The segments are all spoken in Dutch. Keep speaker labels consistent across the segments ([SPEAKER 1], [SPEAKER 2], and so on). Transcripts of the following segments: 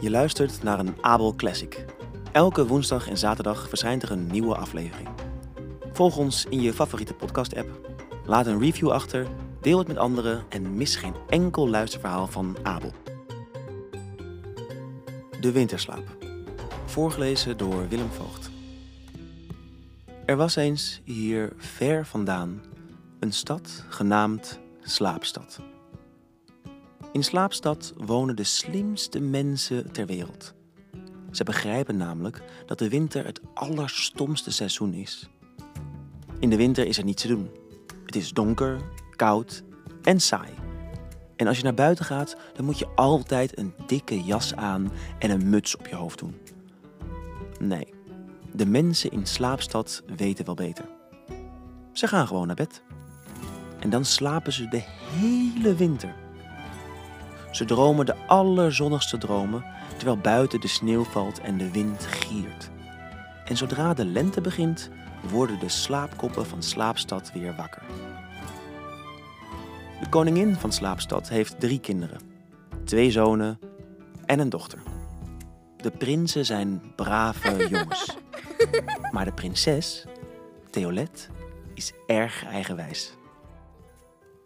[SPEAKER 1] Je luistert naar een Abel Classic. Elke woensdag en zaterdag verschijnt er een nieuwe aflevering. Volg ons in je favoriete podcast-app. Laat een review achter, deel het met anderen en mis geen enkel luisterverhaal van Abel. De Winterslaap. Voorgelezen door Willem Voogd. Er was eens hier ver vandaan een stad genaamd Slaapstad. In Slaapstad wonen de slimste mensen ter wereld. Ze begrijpen namelijk dat de winter het allerstomste seizoen is. In de winter is er niets te doen. Het is donker, koud en saai. En als je naar buiten gaat, dan moet je altijd een dikke jas aan en een muts op je hoofd doen. Nee, de mensen in Slaapstad weten wel beter. Ze gaan gewoon naar bed. En dan slapen ze de hele winter. Ze dromen de allerzonnigste dromen, terwijl buiten de sneeuw valt en de wind giert. En zodra de lente begint, worden de slaapkoppen van Slaapstad weer wakker. De koningin van Slaapstad heeft drie kinderen, twee zonen en een dochter. De prinsen zijn brave jongens. Maar de prinses, Theolet, is erg eigenwijs.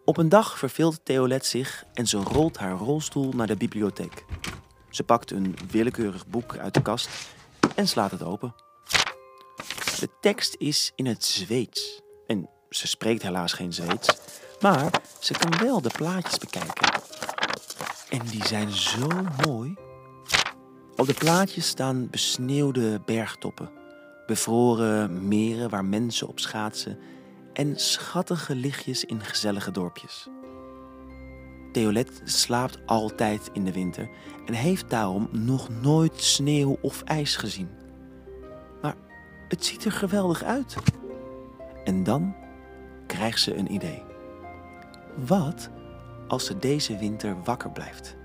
[SPEAKER 1] Op een dag verveelt Theolet zich en ze rolt haar rolstoel naar de bibliotheek. Ze pakt een willekeurig boek uit de kast en slaat het open. De tekst is in het Zweeds. En ze spreekt helaas geen Zweeds, maar ze kan wel de plaatjes bekijken. En die zijn zo mooi. Op de plaatjes staan besneeuwde bergtoppen, bevroren meren waar mensen op schaatsen en schattige lichtjes in gezellige dorpjes. Theolet slaapt altijd in de winter en heeft daarom nog nooit sneeuw of ijs gezien. Maar het ziet er geweldig uit. En dan krijgt ze een idee. Wat als ze deze winter wakker blijft?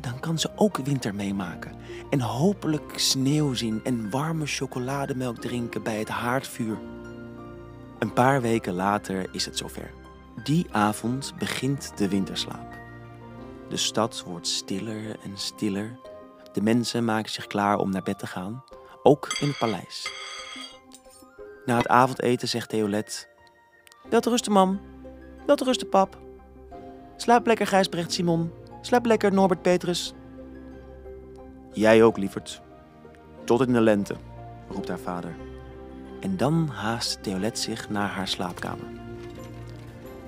[SPEAKER 1] Dan kan ze ook winter meemaken en hopelijk sneeuw zien en warme chocolademelk drinken bij het haardvuur. Een paar weken later is het zover. Die avond begint de winterslaap. De stad wordt stiller en stiller. De mensen maken zich klaar om naar bed te gaan, ook in het paleis. Na het avondeten zegt Theolet: te rusten, mam. Te rusten, pap. Slaap lekker, Gijsbrecht Simon. Slaap lekker, Norbert Petrus. Jij ook, lieverd. Tot in de lente, roept haar vader. En dan haast Theolet zich naar haar slaapkamer.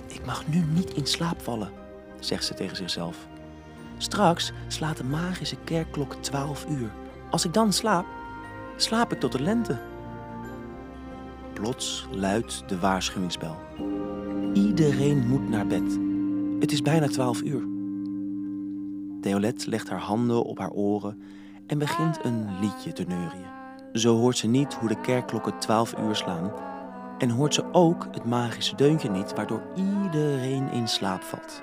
[SPEAKER 1] Ik mag nu niet in slaap vallen, zegt ze tegen zichzelf. Straks slaat de magische kerkklok 12 uur. Als ik dan slaap, slaap ik tot de lente. Plots luidt de waarschuwingsbel. Iedereen moet naar bed. Het is bijna 12 uur. Theolet legt haar handen op haar oren en begint een liedje te neurien. Zo hoort ze niet hoe de kerkklokken 12 uur slaan en hoort ze ook het magische deuntje niet waardoor iedereen in slaap valt.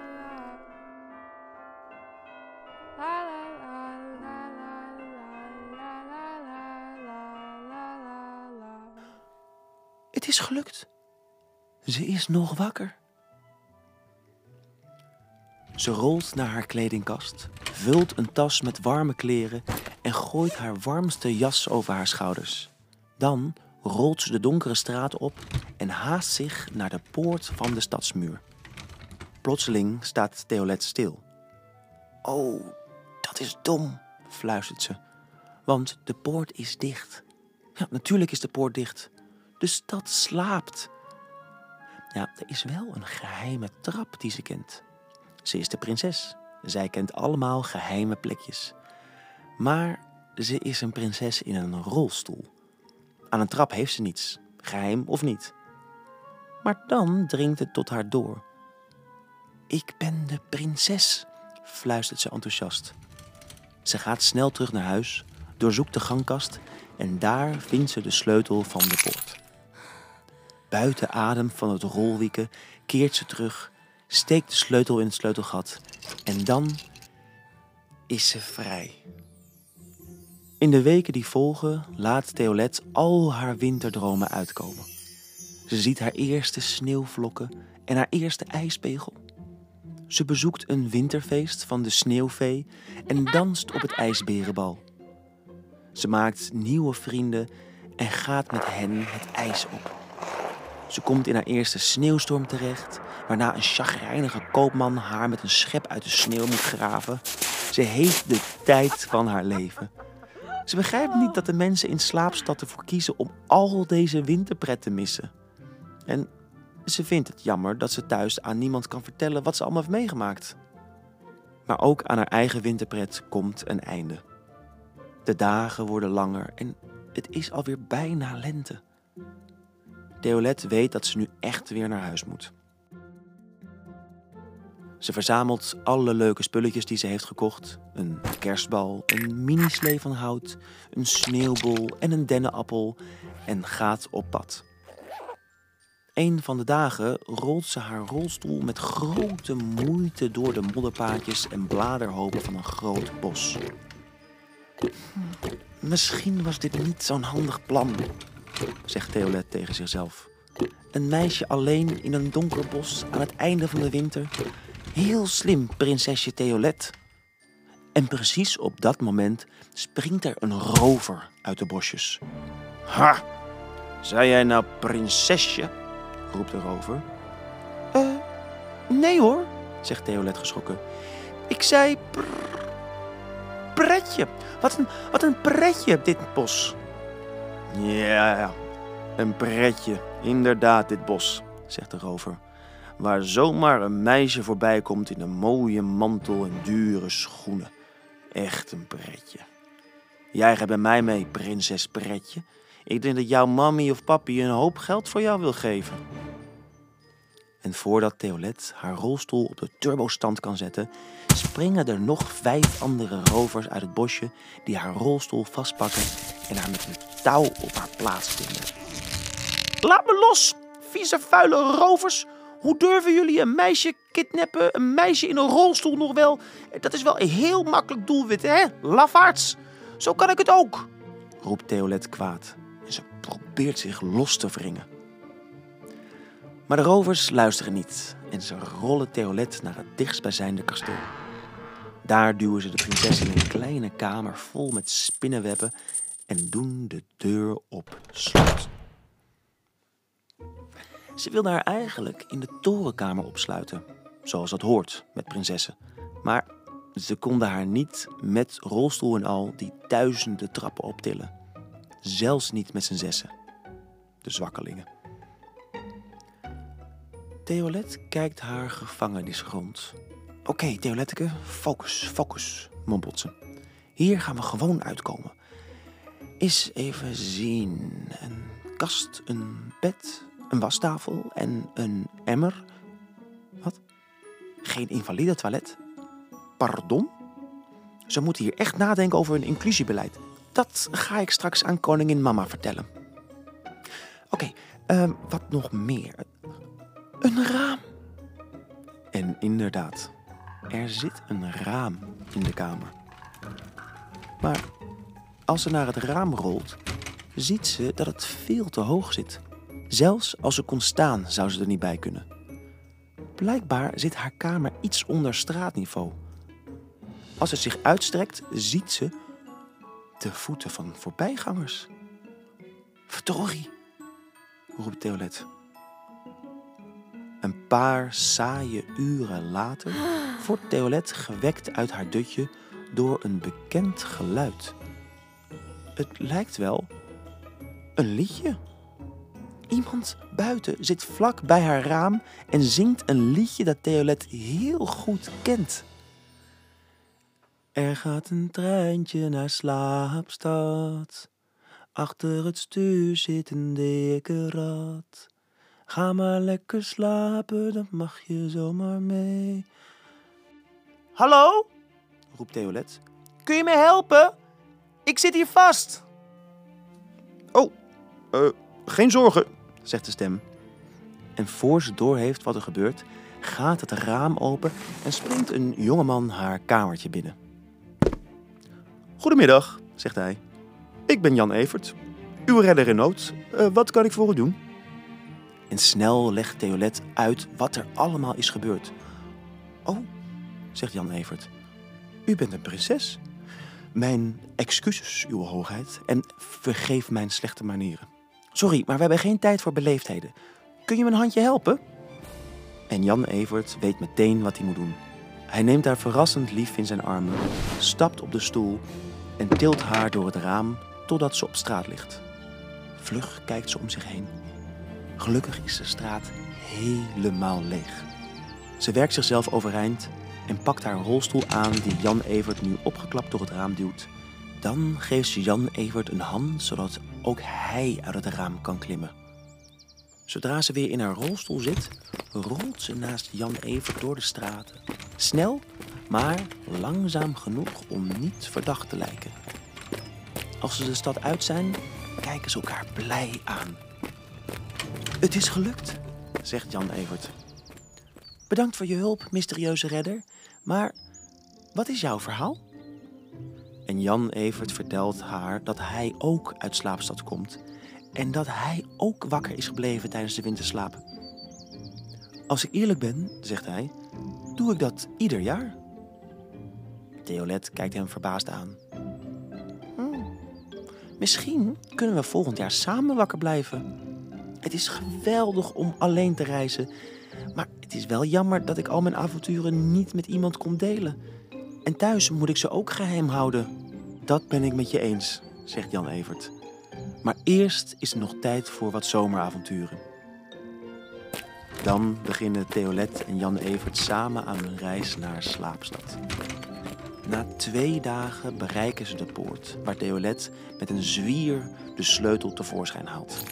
[SPEAKER 1] Het is gelukt. Ze is nog wakker. Ze rolt naar haar kledingkast, vult een tas met warme kleren en gooit haar warmste jas over haar schouders. Dan rolt ze de donkere straat op en haast zich naar de poort van de stadsmuur. Plotseling staat Theolet stil. Oh, dat is dom, fluistert ze, want de poort is dicht. Ja, natuurlijk is de poort dicht. De stad slaapt. Ja, er is wel een geheime trap die ze kent. Ze is de prinses. Zij kent allemaal geheime plekjes. Maar ze is een prinses in een rolstoel. Aan een trap heeft ze niets, geheim of niet. Maar dan dringt het tot haar door. Ik ben de prinses, fluistert ze enthousiast. Ze gaat snel terug naar huis, doorzoekt de gangkast en daar vindt ze de sleutel van de poort. Buiten adem van het rolwieken keert ze terug, steekt de sleutel in het sleutelgat en dan is ze vrij. In de weken die volgen laat Theolet al haar winterdromen uitkomen. Ze ziet haar eerste sneeuwvlokken en haar eerste ijspegel. Ze bezoekt een winterfeest van de sneeuwvee en danst op het ijsberenbal. Ze maakt nieuwe vrienden en gaat met hen het ijs op. Ze komt in haar eerste sneeuwstorm terecht, waarna een chagrijnige koopman haar met een schep uit de sneeuw moet graven. Ze heeft de tijd van haar leven. Ze begrijpt niet dat de mensen in slaapstad ervoor kiezen om al deze winterpret te missen. En ze vindt het jammer dat ze thuis aan niemand kan vertellen wat ze allemaal heeft meegemaakt. Maar ook aan haar eigen winterpret komt een einde. De dagen worden langer en het is alweer bijna lente. Deolette weet dat ze nu echt weer naar huis moet. Ze verzamelt alle leuke spulletjes die ze heeft gekocht: een kerstbal, een minislee van hout, een sneeuwbol en een dennenappel en gaat op pad. Een van de dagen rolt ze haar rolstoel met grote moeite door de modderpaadjes en bladerhopen van een groot bos. Misschien was dit niet zo'n handig plan, zegt Theolet tegen zichzelf. Een meisje alleen in een donker bos aan het einde van de winter. Heel slim, prinsesje Theolet. En precies op dat moment springt er een rover uit de bosjes. Ha! Zei jij nou prinsesje? roept de rover. Eh, nee hoor, zegt Theolet geschrokken. Ik zei pretje. Wat een, wat een pretje, dit bos. Ja, een pretje. Inderdaad, dit bos, zegt de rover. Waar zomaar een meisje voorbij komt in een mooie mantel en dure schoenen. Echt een pretje. Jij gaat bij mij mee, prinses Pretje. Ik denk dat jouw mammy of papi een hoop geld voor jou wil geven. En voordat Theolet haar rolstoel op de turbostand kan zetten, springen er nog vijf andere rovers uit het bosje die haar rolstoel vastpakken en haar met een touw op haar plaats vinden. Laat me los, vieze vuile rovers! Hoe durven jullie een meisje kidnappen? Een meisje in een rolstoel nog wel? Dat is wel een heel makkelijk doelwit, hè? Lafaards! Zo kan ik het ook! roept Theolet kwaad en ze probeert zich los te wringen. Maar de rovers luisteren niet en ze rollen Theolet naar het dichtstbijzijnde kasteel. Daar duwen ze de prinses in een kleine kamer vol met spinnenwebben en doen de deur op slot. Ze wilden haar eigenlijk in de torenkamer opsluiten, zoals dat hoort met prinsessen. Maar ze konden haar niet met rolstoel en al die duizenden trappen optillen. Zelfs niet met z'n zessen. De zwakkelingen. Theolet kijkt haar gevangenis rond. Oké, okay, Theoletteke, focus, focus, mompelt ze. Hier gaan we gewoon uitkomen. Is even zien. Een kast, een bed, een wastafel en een emmer. Wat? Geen invalide toilet? Pardon? Ze moeten hier echt nadenken over hun inclusiebeleid. Dat ga ik straks aan koningin mama vertellen. Oké, ehm, wat nog meer? Een raam. En inderdaad, er zit een raam in de kamer. Maar als ze naar het raam rolt, ziet ze dat het veel te hoog zit. Zelfs als ze kon staan, zou ze er niet bij kunnen. Blijkbaar zit haar kamer iets onder straatniveau. Als het zich uitstrekt, ziet ze de voeten van voorbijgangers. Verdorie, roept Theolet. Een paar saaie uren later wordt Theolet gewekt uit haar dutje door een bekend geluid. Het lijkt wel een liedje. Iemand buiten zit vlak bij haar raam en zingt een liedje dat Theolet heel goed kent. Er gaat een treintje naar slaapstad. Achter het stuur zit een dikke rat. Ga maar lekker slapen, dan mag je zomaar mee. Hallo? roept Theolet. Kun je me helpen? Ik zit hier vast. Oh, uh, geen zorgen, zegt de stem. En voor ze doorheeft wat er gebeurt, gaat het raam open en springt een jongeman haar kamertje binnen. Goedemiddag, zegt hij. Ik ben Jan Evert, uw redder in nood. Uh, wat kan ik voor u doen? En snel legt Theolet uit wat er allemaal is gebeurd. Oh, zegt Jan Evert. U bent een prinses. Mijn excuses, uw hoogheid, en vergeef mijn slechte manieren. Sorry, maar we hebben geen tijd voor beleefdheden. Kun je me een handje helpen? En Jan Evert weet meteen wat hij moet doen. Hij neemt haar verrassend lief in zijn armen, stapt op de stoel en tilt haar door het raam totdat ze op straat ligt. Vlug kijkt ze om zich heen. Gelukkig is de straat helemaal leeg. Ze werkt zichzelf overeind en pakt haar rolstoel aan die Jan Evert nu opgeklapt door het raam duwt. Dan geeft ze Jan Evert een hand zodat ook hij uit het raam kan klimmen. Zodra ze weer in haar rolstoel zit, rolt ze naast Jan Evert door de straten. Snel, maar langzaam genoeg om niet verdacht te lijken. Als ze de stad uit zijn, kijken ze elkaar blij aan. Het is gelukt, zegt Jan Evert. Bedankt voor je hulp, mysterieuze redder. Maar wat is jouw verhaal? En Jan Evert vertelt haar dat hij ook uit slaapstad komt en dat hij ook wakker is gebleven tijdens de winterslaap. Als ik eerlijk ben, zegt hij, doe ik dat ieder jaar. Theolet kijkt hem verbaasd aan. Hmm. Misschien kunnen we volgend jaar samen wakker blijven. Het is geweldig om alleen te reizen, maar het is wel jammer dat ik al mijn avonturen niet met iemand kon delen. En thuis moet ik ze ook geheim houden. Dat ben ik met je eens, zegt Jan Evert. Maar eerst is er nog tijd voor wat zomeravonturen. Dan beginnen Theolet en Jan Evert samen aan hun reis naar Slaapstad. Na twee dagen bereiken ze de poort, waar Theolet met een zwier de sleutel tevoorschijn haalt.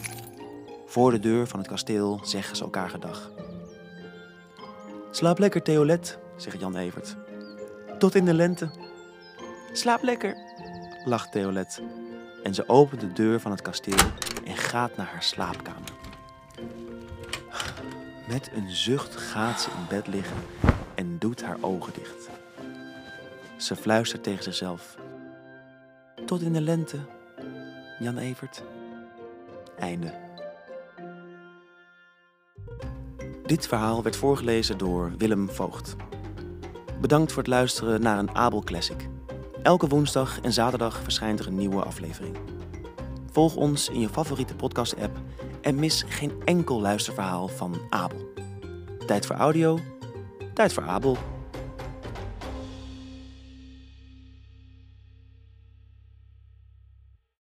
[SPEAKER 1] Voor de deur van het kasteel zeggen ze elkaar gedag. Slaap lekker, Theolet, zegt Jan Evert. Tot in de lente. Slaap lekker, lacht Theolet. En ze opent de deur van het kasteel en gaat naar haar slaapkamer. Met een zucht gaat ze in bed liggen en doet haar ogen dicht. Ze fluistert tegen zichzelf. Tot in de lente, Jan Evert. Einde. Dit verhaal werd voorgelezen door Willem Voogd. Bedankt voor het luisteren naar een Abel Classic. Elke woensdag en zaterdag verschijnt er een nieuwe aflevering. Volg ons in je favoriete podcast-app en mis geen enkel luisterverhaal van Abel. Tijd voor audio, tijd voor Abel.